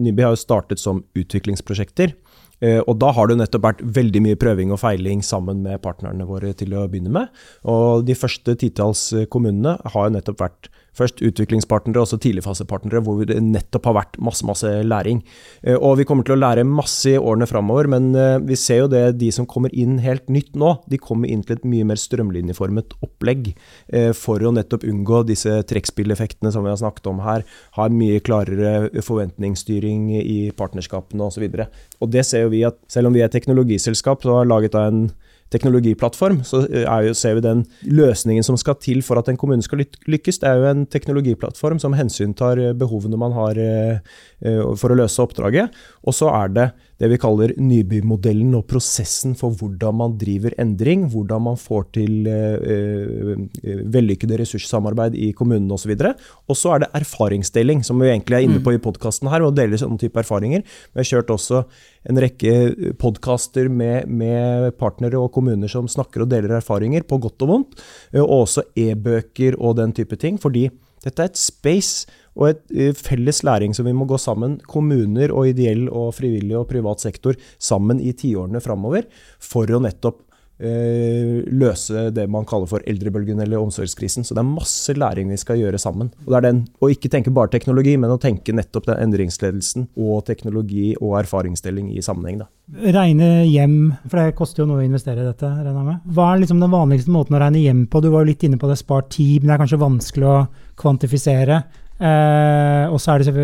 Nyby har jo startet som utviklingsprosjekter. Eh, og da har det nettopp vært veldig mye prøving og feiling sammen med partnerne våre til å begynne med. Og de første titalls eh, kommunene har nettopp vært først utviklingspartnere og så tidligfasepartnere, hvor det nettopp har vært masse, masse læring. Eh, og vi kommer til å lære masse i årene framover, men eh, vi ser jo det, de som kommer inn helt nytt nå, de kommer inn til et mye mer strømlinjeformet opplegg eh, for å nettopp unngå disse trekkspilleffektene som vi har snakket om her, ha en mye klarere forventningsstyring i partnerskapene osv. Og, så og det ser jo vi at selv om vi er et teknologiselskap så har laget av en teknologiplattform, så er jo, ser vi den løsningen som skal til for at en kommune skal lykkes. Det er jo en teknologiplattform som hensyntar eh, behovene man har eh, eh, for å løse oppdraget. Og så er det det vi kaller Nybymodellen og prosessen for hvordan man driver endring, hvordan man får til eh, eh, vellykkede ressurssamarbeid i kommunene osv. Og så er det erfaringsdeling, som vi egentlig er inne på i podkasten her, og deler sånne type erfaringer. Vi har kjørt også en rekke podkaster med, med partnere og kommuner som snakker og deler erfaringer, på godt og vondt, eh, og også e-bøker og den type ting. fordi dette er et space og et eh, felles læring som vi må gå sammen, kommuner og ideell og frivillig og privat sektor, sammen i tiårene framover, for å nettopp eh, løse det man kaller for eldrebølgen eller omsorgskrisen. Så det er masse læring vi skal gjøre sammen. Og det er den, å ikke tenke bare teknologi, men å tenke nettopp den endringsledelsen og teknologi og erfaringsdeling i sammenheng. Da. Regne hjem, for det koster jo noe å investere i dette. regner jeg med. Hva er liksom den vanligste måten å regne hjem på? Du var jo litt inne på det, spart tid, men det er kanskje vanskelig å kvantifisere. Eh, og så er det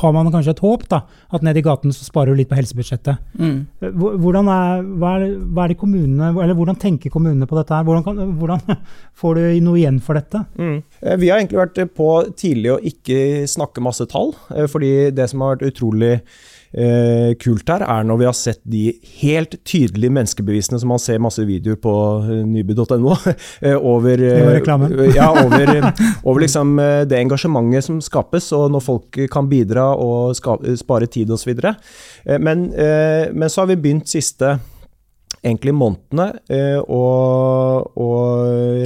har man kanskje et håp, da, at ned i gaten så sparer du litt på helsebudsjettet. Mm. Hvordan er, hva, er, hva er det kommunene, eller hvordan tenker kommunene på dette? her? Hvordan, kan, hvordan får du noe igjen for dette? Mm. Vi har egentlig vært på tidlig å ikke snakke masse tall, eh, fordi det som har vært utrolig eh, kult her, er når vi har sett de helt tydelige menneskebevisene som man ser masse videoer på eh, nyby.no, eh, over, eh, ja, over, over liksom det engasjementet som skapes, og når folk kan bidra og ska, spare tid osv. Men, eh, men så har vi begynt siste egentlig månedene og, å, å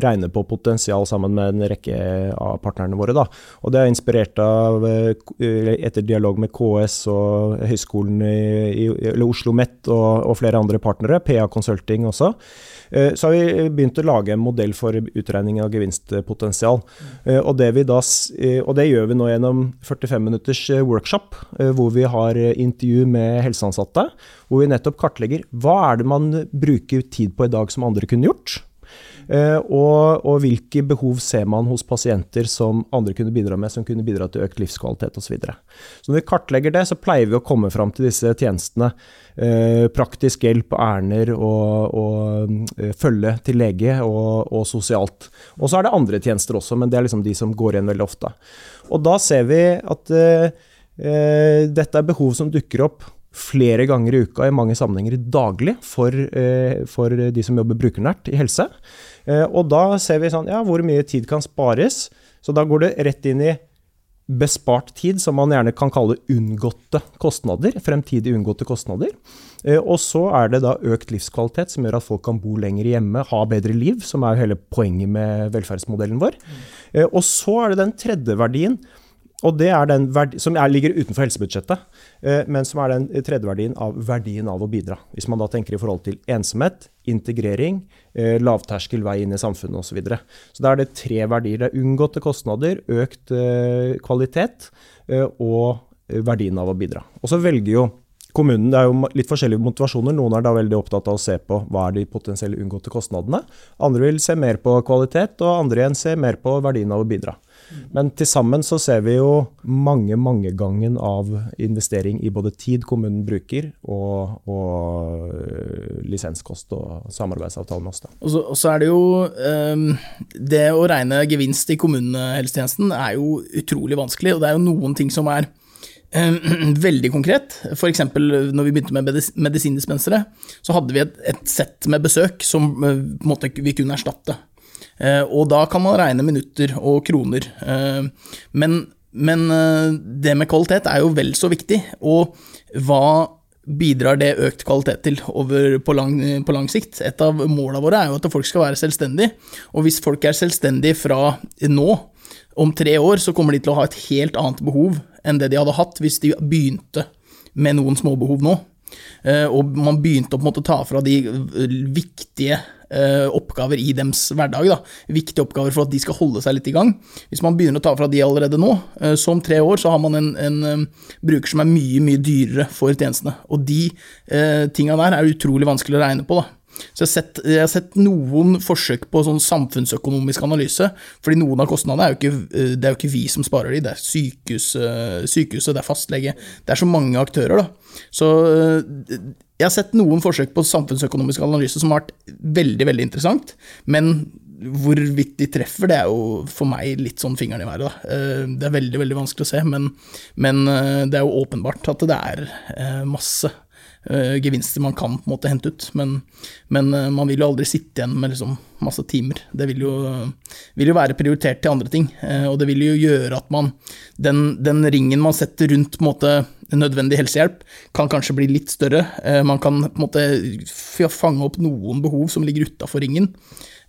regne på potensial sammen med en rekke av partnerne våre. Da. Og det er inspirert av, eh, eh, etter dialog med KS og Høgskolen i, i Oslo Met og, og flere andre partnere, PA Consulting også. Eh, Så har vi begynt å lage en modell for utregning av gevinstpotensial. Eh, Og det, vi da, eh, og det gjør vi nå gjennom 45 minutters eh, workshop, eh, hvor vi har eh, intervju med helseansatte. Hvor vi nettopp kartlegger hva er det man bruker tid på i dag som andre kunne gjort. Eh, og, og hvilke behov ser man hos pasienter som andre kunne bidra med, som kunne bidra til økt livskvalitet osv. Så, videre. så når vi kartlegger det, så pleier vi å komme fram til disse tjenestene. Eh, praktisk hjelp, ærender og, og eh, følge til lege og, og sosialt. Og så er det andre tjenester også, men det er liksom de som går igjen veldig ofte. Og da ser vi at eh, dette er behov som dukker opp flere ganger i uka, i mange sammenhenger daglig, for, for de som jobber brukernært i helse. Eh, og da ser vi sånn, ja, hvor mye tid kan spares. Så da går det rett inn i bespart tid, som man gjerne kan kalle unngåtte kostnader. Fremtidig unngåtte kostnader. Eh, Og så er det da økt livskvalitet, som gjør at folk kan bo lenger hjemme, ha bedre liv, som er hele poenget med velferdsmodellen vår. Eh, Og så er det den tredje verdien, og det er den verdi, som er, ligger utenfor helsebudsjettet, eh, men som er den tredje verdien av verdien av å bidra. Hvis man da tenker i forhold til ensomhet, integrering, eh, lavterskel vei inn i samfunnet osv. Så, videre. så da er det tre verdier. Det er unngåtte kostnader, økt eh, kvalitet og verdien av å bidra. Og så velger jo kommunen, Det er jo litt forskjellige motivasjoner. Noen er da veldig opptatt av å se på hva er de potensielle unngåtte kostnadene. Andre vil se mer på kvalitet, og andre igjen ser mer på verdien av å bidra. Men til sammen så ser vi jo mange, mange gangen av investering i både tid kommunen bruker, og, og øh, lisenskost og samarbeidsavtale med oss. Da. Og så, og så er det jo um, Det å regne gevinst i kommunehelsetjenesten er jo utrolig vanskelig, og det er jo noen ting som er Eh, veldig konkret. F.eks. når vi begynte med medisindispensere, så hadde vi et, et sett med besøk som eh, måte, vi kunne erstatte. Eh, og da kan man regne minutter og kroner. Men, men det med kvalitet er jo vel så viktig. Og hva bidrar det økt kvalitet til på, lang, på lang sikt? Et av målene våre er jo at folk skal være selvstendige. Og hvis folk er selvstendige fra nå, om tre år, så kommer de til å ha et helt annet behov enn det de hadde hatt hvis de begynte med noen småbehov nå. Eh, og man begynte å ta fra de eh, viktige eh, oppgaver i deres hverdag. Da. Viktige oppgaver for at de skal holde seg litt i gang. Hvis man begynner å ta fra de allerede nå, så om tre år så har man en, en bruker som er mye, mye dyrere for tjenestene. Og de eh, tinga der er utrolig vanskelig å regne på. da. Så jeg har, sett, jeg har sett, noen forsøk på sånn samfunnsøkonomisk analyse, fordi noen av kostnadene er jo ikke, eh, det er jo ikke vi som sparer de, det er sykehuset, eh, sykehuset, det er fastlege. Det er så mange aktører, da. Så eh, jeg har sett noen forsøk på samfunnsøkonomisk analyse som har vært veldig, veldig interessant, men hvorvidt de treffer, det er jo for meg litt sånn fingeren i været. Da. Det er veldig veldig vanskelig å se, men, men det er jo åpenbart at det er masse uh, gevinster man kan på en måte hente ut. Men, men man vil jo aldri sitte igjen med liksom, masse timer. Det vil jo, vil jo, være prioritert til andre ting. Og det vil jo gjøre at man Den, den ringen man setter rundt på en måte, nødvendig helsehjelp, kan kanskje bli litt større. man kan på en måte fange opp noen behov som ligger utafor ringen,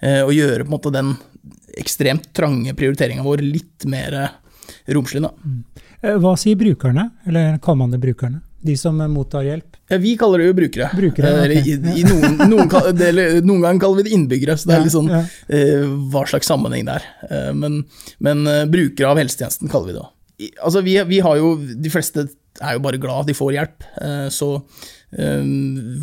og gjøre på en måte den ekstremt trange prioriteringa vår litt mer romslig. Da. Mm. Hva sier brukerne, eller kommende brukerne? De som mottar hjelp? Ja, vi kaller det jo brukere. brukere okay. i, i noen, noen, noen, ganger kaller vi det innbyggere, så det er litt sånn ja. eh, hva slags sammenheng det er. Eh, men, men brukere av helsetjenesten kaller vi det. òg. altså, vi, vi, har jo De fleste er jo bare glad de får hjelp, eh, så eh,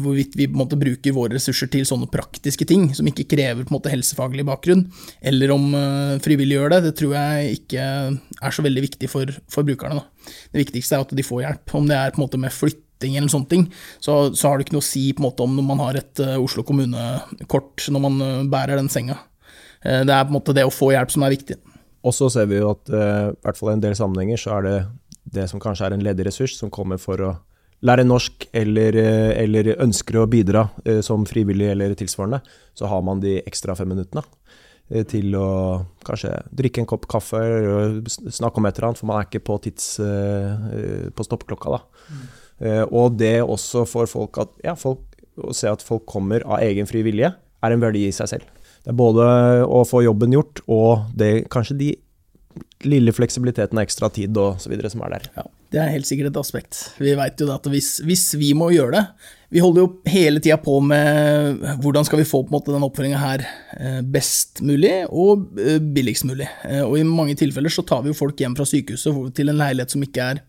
hvorvidt vi på en måte bruker våre ressurser til sånne praktiske ting som ikke krever på en måte helsefaglig bakgrunn, eller om uh, frivillige gjør det, det tror jeg ikke er så veldig viktig for, for brukerne. Da. Det viktigste er at de får hjelp. Om det er på en måte med flytt flytting eller sånne ting, så, så, har det ikke noe å si på en måte om når man har et Oslo kommune-kort når man bærer den senga. Det er på en måte det å få hjelp som er viktig. Og så ser vi jo at i hvert fall i en del sammenhenger så er det det som kanskje er en ledig ressurs, som kommer for å lære norsk eller, eller ønsker å bidra som frivillig eller tilsvarende, så har man de ekstra fem minuttene til å kanskje drikke en kopp kaffe eller snakke om et eller annet, for man er ikke på, tids, på stoppklokka. da. Mm. Eh, og det også for folk at ja, folk, å se at folk kommer av egen fri vilje, er en verdi i seg selv. Det er både å få jobben gjort, og det, kanskje de lille fleksibiliteten og ekstra tid og så videre som er der. Ja, det er helt sikkert et aspekt. Vi veit jo at hvis, hvis, vi må gjøre det Vi holder jo hele tida på med hvordan skal vi få på en måte den oppfølginga her eh, best mulig og eh, billigst mulig. Og i mange tilfeller så tar vi jo folk hjem fra sykehuset til en leilighet som ikke er,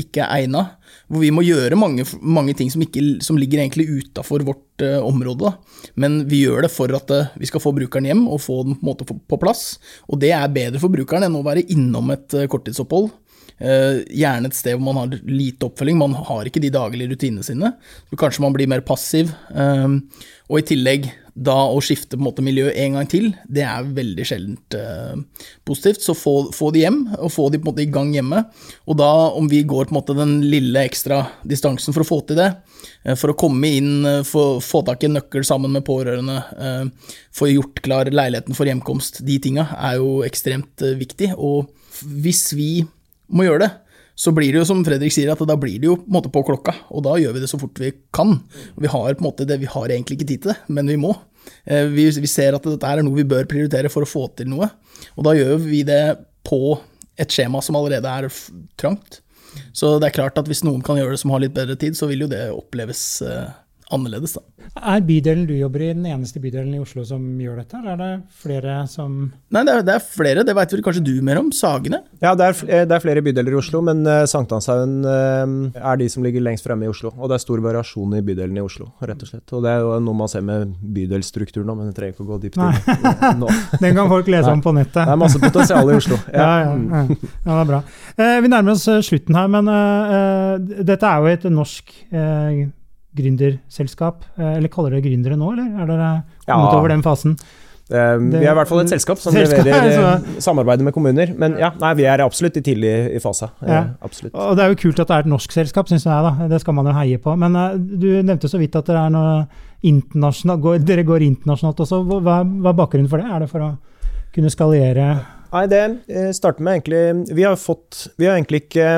ikke er egna hvor vi må gjøre mange, mange ting som, ikke, som, ligger egentlig utafor vårt område. Da. Men vi gjør det for at vi skal få brukeren hjem og få den på, på, plass. Og det er bedre for brukeren enn å være innom et korttidsopphold. Gjerne et sted hvor man har lite oppfølging, man har ikke de daglige rutinene sine. Så kanskje man blir mer passiv. og i tillegg da å skifte på en måte miljø en gang til, det er veldig sjeldent eh, positivt. Så få, få, de hjem, og få de på en måte i gang hjemme. Og da, om vi går på en måte den lille ekstra distansen for å få til det, eh, for å komme inn, få, få tak i en nøkkel sammen med pårørende, eh, få gjort klar leiligheten for hjemkomst, de tinga er jo ekstremt eh, viktig. Og hvis vi må gjøre det, så blir det jo som Fredrik sier, at da blir det jo på, måte på klokka. Og da gjør vi det så fort vi kan. Vi har på en måte det, vi har egentlig ikke tid til det, men vi må. Eh, vi, vi ser at dette er noe vi bør prioritere for å få til noe. Og da gjør vi det på et skjema som allerede er trangt. Så det er klart at hvis noen kan gjøre det som har litt bedre tid, så vil jo det oppleves eh, annerledes. Da. Er bydelen du jobber i, den eneste bydelen i Oslo som gjør dette, eller er det flere som Nei, det er, det er flere, det vet vel kanskje du mer om? Sagene? Ja, det er, eh, det er flere bydeler i Oslo, men uh, Sankthanshaugen uh, er de som ligger lengst fremme i Oslo. Og det er stor variasjon i bydelene i Oslo, rett og slett. Og det er jo noe man ser med bydelsstrukturen nå, men jeg trenger ikke å gå dypt inn nå. Den kan folk lese om på nettet. Det er masse potensial i Oslo. Ja, ja, ja, ja. ja det er bra. Uh, vi nærmer oss slutten her, men dette er jo et norsk gründerselskap? Eh, eller kaller dere gründere nå, eller er dere kommet ja. over den fasen? Eh, Det- vi er i hvert fall et selskap som Selskap, leverer eh, samarbeider med kommuner. Men ja, nei, vi er absolutt i tidlig i fase. Ja. Absolutt. Og det er jo kult at det er et norsk selskap, syns jeg. da. Det skal man jo heie på. Men du nevnte så vidt at det er noe går, dere går internasjonalt også. Hva, hva er bakgrunnen for det? Er det for å kunne skalere Nei, det eh, starter med egentlig Vi har fått Vi har egentlig ikke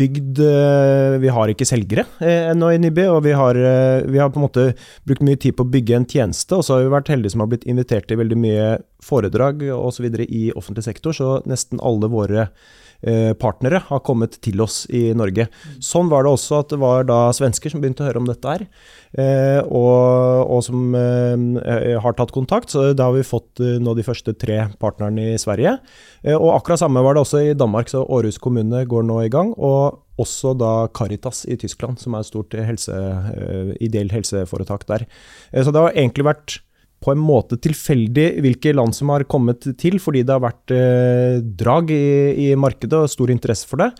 bygd eh, Vi har ikke selgere eh, ennå i Nibby, og vi har, eh, vi har på en måte brukt mye tid på å bygge en tjeneste, og så har vi vært heldige som har blitt invitert til veldig mye foredrag osv. i offentlig sektor, så nesten alle våre eh, partnere har kommet til oss i Norge. Sånn var det også at det var da svensker som begynte å høre om dette her, eh, og, og som eh, har tatt kontakt. Så da har vi fått eh, nå de første tre partnerne i Sverige. Eh, og akkurat samme var det også i Danmark, så Århus kommune går nå i gang. og også da Caritas i Tyskland, som er et stort helse, ideell helseforetak der. Eh, så det har egentlig vært på en måte tilfeldig hvilke land som har kommet til, fordi det har vært eh, drag i, i markedet og stor interesse for det.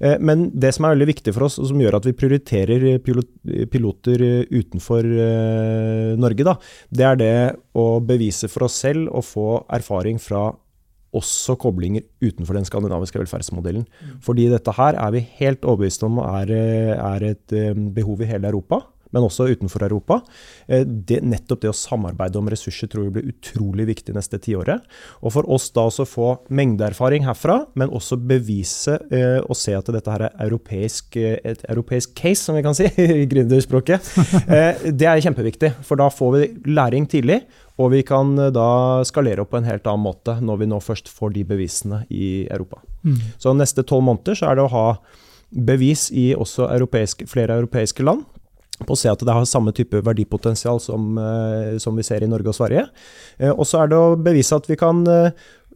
Eh, men det som er veldig viktig for oss, og som gjør at vi prioriterer pilot, piloter utenfor eh, Norge, da, det er det å bevise for oss selv og få erfaring fra også koblinger utenfor den skandinaviske velferdsmodellen. Fordi dette her er vi helt overbevist om er, eh, er et eh, behov i hele Europa men også utenfor Europa. Eh, Det, nettopp det å samarbeide om ressurser tror vi blir utrolig viktig neste tiåret. Og for oss da å få mengdeerfaring herfra, men også bevise eh, og se at dette her er europeisk, eh, et europeisk case, som vi kan si i gründerspråket. Eh, det er kjempeviktig, for da får vi læring tidlig. Og vi kan eh, da skalere opp på en helt annen måte når vi nå først får de bevisene i Europa. Så neste tolv måneder så er det å ha bevis i også europeiske, flere europeiske land på å se at det har samme type verdipotensial som, eh, som vi ser i Norge og Sverige. Eh, og så er det å bevise at vi kan eh,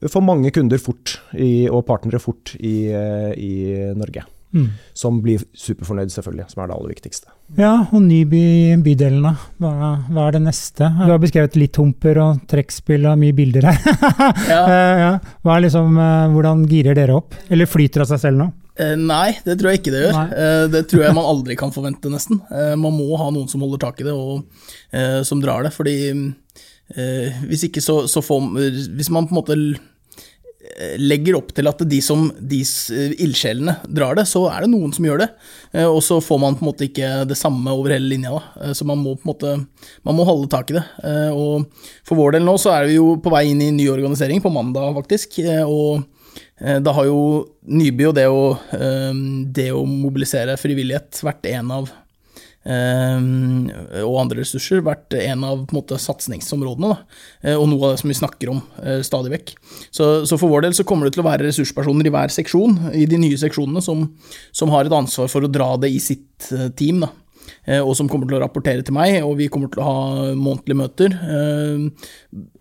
få mange kunder fort, i, og partnere fort, i, i Norge. Mm. Som blir superfornøyd, selvfølgelig, som er det aller viktigste. Ja, og Nyby bydelen, da. Hva, hva er det neste? Du har beskrevet litt humper og trekkspill og mye bilder her. Ja. Hva liksom, hvordan girer dere opp? Eller flyter av seg selv nå? Eh, Nei, det tror jeg ikke det gjør. Eh, Det tror jeg man aldri kan forvente, nesten. Eh, Man må ha noen som holder tak i det, og som drar det. Fordi hvis ikke så, så får Hvis man på en måte legger opp til at de som de ildsjelene drar det, så er det noen som gjør det. Og så får man på en måte ikke det samme over hele linja. Da. Så man må på en måte man må holde tak i det. Og for vår del nå så er vi jo på vei inn i ny organisering, på mandag faktisk. Og Eh, Da har jo Nyby og det å, eh, det å mobilisere frivillighet vært en av eh, og andre ressurser vært en av på en måte, satsingsområdene. Da. Og noe av det som vi snakker om stadig vekk. Så, så for vår del så kommer det til å være ressurspersoner i hver seksjon, i de nye seksjonene, som, som har et ansvar for å dra det i sitt team. Da. Og som kommer til å rapportere til meg, og vi kommer til å ha månedlige møter.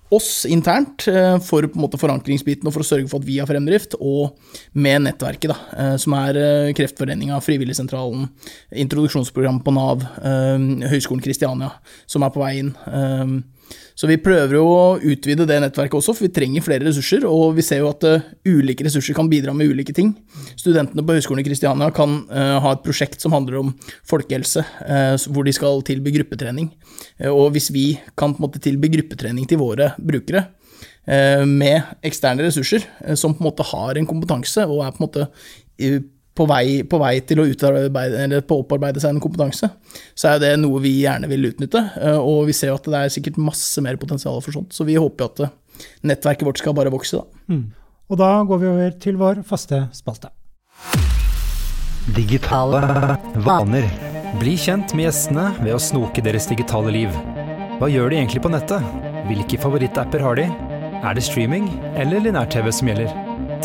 Oss internt eh, for på en måte forankringsbiten og for å sørge for at vi har fremdrift, og med nettverket, da, eh, som er eh, Kreftforeninga, Frivilligsentralen, introduksjonsprogrammet på Nav, Høgskolen Kristiania, som er på vei inn. Så vi prøver jo å utvide det nettverket også, for vi trenger flere ressurser, og vi ser jo at uh, ulike ressurser kan bidra med ulike ting. Studentene på Høgskolen i Kristiania kan uh, ha et prosjekt som handler om folkehelse, uh, hvor de skal tilby gruppetrening. Og hvis vi kan på en måte tilby gruppetrening til våre brukere, med eksterne ressurser, som på en måte har en kompetanse og er på en måte på vei, på vei til å utarbeide, eller på opparbeide seg en kompetanse, så er det noe vi gjerne vil utnytte. eh, Og vi ser jo at det er sikkert masse mer potensial for sånt, så vi håper jo at eh, nettverket vårt skal bare vokse, da. Og da går vi over til vår faste spalte. Digitale vaner. Bli kjent med gjestene ved å snoke deres digitale liv. Hva gjør de egentlig på nettet? Hvilke favorittapper har de? Er det streaming eller linær-TV som gjelder?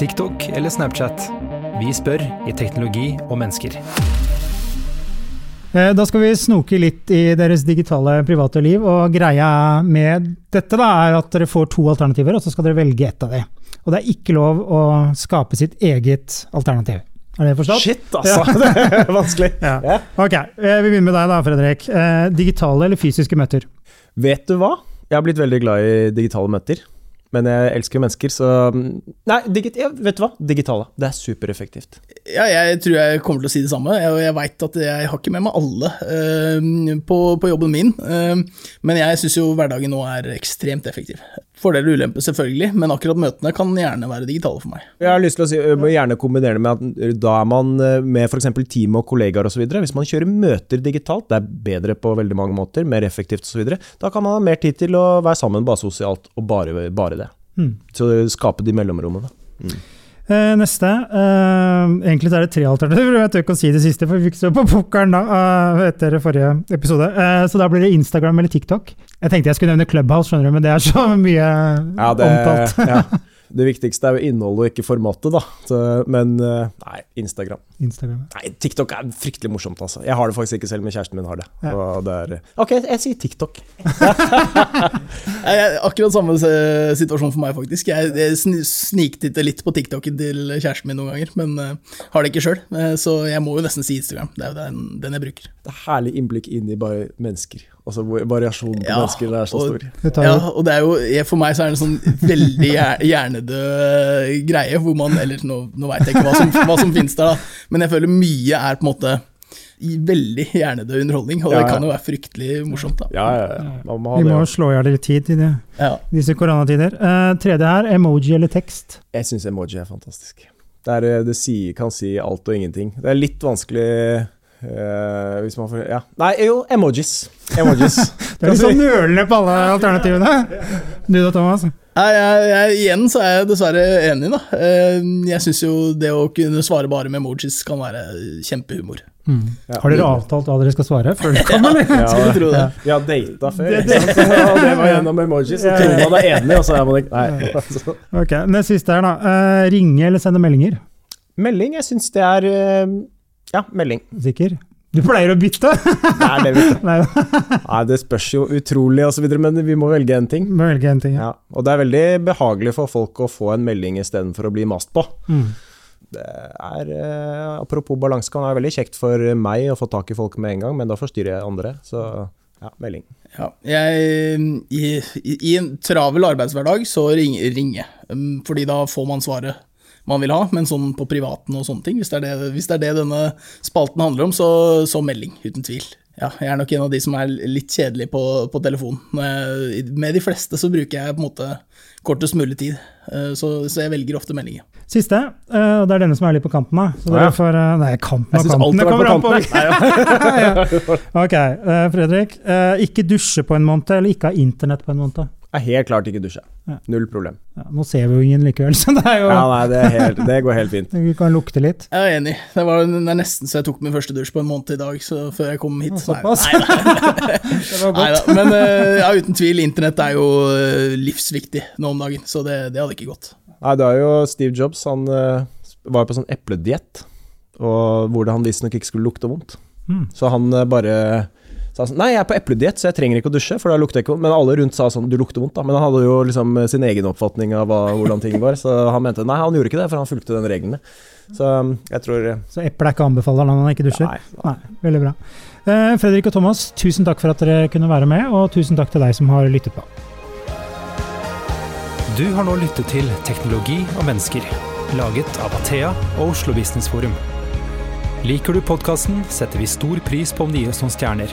TikTok eller Snapchat? Vi spør i Teknologi og mennesker. Eh, Da skal vi snoke litt i deres digitale private liv, og greia med dette da, er at dere får to alternativer, og så skal dere velge ett av dem. Og det er ikke lov å skape sitt eget alternativ. Er det forstått? Shit, altså! Det er vanskelig. Ja. Ja. Ok, eh, vi begynner med deg da, Fredrik. Eh, Digitale eller fysiske møter? Vet du hva? Jeg har blitt veldig glad i digitale møter. Men jeg elsker jo mennesker, så Nei, digit, vet du hva? Digitale. Det er supereffektivt. Ja, jeg tror jeg kommer til å si det samme. Jeg, jeg veit at jeg har ikke med meg alle uh, på, på jobben min, Uh, men jeg syns jo hverdagen nå er ekstremt effektiv. Fordeler og ulemper, selvfølgelig, men akkurat møtene kan gjerne være digitale for meg. Jeg har lyst til å si, må gjerne kombinere det med at da er man eh, med f.eks. team og kollegaer osv. Hvis man kjører møter digitalt, det er bedre på veldig mange måter, mer effektivt osv., da kan man ha mer tid til å være sammen bare sosialt, og bare, bare det. Mm. Så skape de mellomrommene. Eh, neste. Eh, egentlig så er det tre alternativer. Jeg tør ikke å si det siste, for vi fikk stå på pokeren da, eh, etter forrige episode. Eh, så da blir det Instagram eller TikTok. Jeg tenkte jeg skulle nevne Clubhouse, skjønner du, men det er så mye Ja, det, omtalt. ja. det viktigste er jo innholdet og ikke formatet, da. Så, men eh, nei, Instagram. Instagram. Nei, TikTok er fryktelig morsomt, altså. Jeg har det faktisk ikke selv, men kjæresten min har det. Ja. Og det er, ok, jeg sier TikTok. Jeg, akkurat samme eh, situasjon for meg, faktisk. Jeg, jeg sniktitter litt på TikToken til kjæresten min noen ganger, men uh, har det ikke sjøl. så jeg må jo nesten si Instagram. Det er jo den, den jeg bruker. Det er herlig innblikk inn i bare mennesker. Altså variasjonen på Ja, mennesker er så og- stor. Ja, og det er jo, For meg så er det en sånn veldig hjernedød eh, greie, hvor man Eller nå, nå veit jeg ikke hva som, hva som finnes der, da, men jeg føler mye er på en måte i veldig hjernedød underholdning, og det kan jo være fryktelig morsomt. da. Ja, ja, ja. Man må ha Vi det. må slå i hjel litt tid i det, Ja. disse koronatider. Uh, tredje her, emoji eller tekst. Jeg syns emoji er fantastisk. Det, er, eh, det sier, kan si alt og ingenting. Det er litt vanskelig eh, hvis man får Ja. Nei, jo, emojis. Emojis. Du er litt sånn nølende på alle alternativene. Du da, Thomas? Nei, jeg, jeg, igjen så er jeg dessverre enig, da. Eh, Jeg syns jo det å kunne svare bare med emojis kan være kjempehumor. Ja. Har dere avtalt hva dere skal svare før dere kommer? ja, Skulle tro det. Vi har data før, det? Så det var gjennom emojis. Så tror man er enig, og så er man ikke Nei. Altså. Ok, Det siste her, da. Uh, ringe eller sende meldinger? Melding, jeg syns det er eh, Ja, melding. Sikker? Du pleier å bytte! Det er det, vet. Nei, Nei, det spørs jo utrolig og så videre, men vi må velge en ting. må velge en ting. Ja. Ja, og det er veldig behagelig for folk å få en melding istedenfor å bli mast på. Mm. Det er, eh, apropos balanse, kan være veldig kjekt for meg å få tak i folk med en gang, men da forstyrrer jeg andre. Så ja, melding. Ja, jeg, i, i, en travel arbeidshverdag så ringer ringe, um, fordi da får man svaret man vil ha, men sånn på privaten og sånne ting, hvis det er det, hvis det, er det denne spalten handler om, så, så melding, uten tvil. Ja, jeg er nok en av de som er litt kjedelig på, på telefon. Med de fleste så bruker jeg på en måte kortest mulig tid, eh, så, så jeg velger ofte meldinger. Siste, eh, og det er denne som er litt på kanten. da. Så dere ja. får, eh, nei, kanten og kanten. Det kommer an på ja. Ok, eh, Fredrik. Ikke dusje på en måned, eller ikke ha internett på en måned. Jeg er helt klart ikke dusje. Ja. Null problem. Ja, nå ser vi jo ingen likevel, så det er jo Ja, nei, det, er helt, det går helt fint. Vi kan lukte litt. Jeg er enig. Det, var, det er nesten så jeg tok min første dusj på en måned i dag, så før jeg kom hit. Nei, såpass. nei, nei. Det var godt. men eh, ja, uten tvil, internett er jo eh, livsviktig nå om dagen, så det, det hadde ikke gått. Nei, det er jo Steve Jobs. Han eh, var på sånn eplediett, hvor det han visstnok ikke skulle lukte vondt. Mm. Så han bare sa sånn Nei, jeg er på eplediett, så jeg trenger ikke å dusje, for da lukter jeg ikke vondt. Men alle rundt sa sånn Du lukter vondt, da. Men han hadde jo liksom eh, sin egen oppfatning av hva, hvordan ting var, så han mente Nei, han gjorde ikke det, for han fulgte den reglene. Så um, jeg tror eh, Så eple er ikke anbefaler når man ikke dusjer? Nei. Nei, veldig bra. Uh, Fredrik og Thomas, tusen takk for at dere kunne være med, og tusen takk til deg som har lyttet på. Du har nå lyttet til Teknologi og mennesker, laget av Athea og Oslo Business Forum. Liker du podkasten, setter vi stor pris på om du gir oss noen stjerner.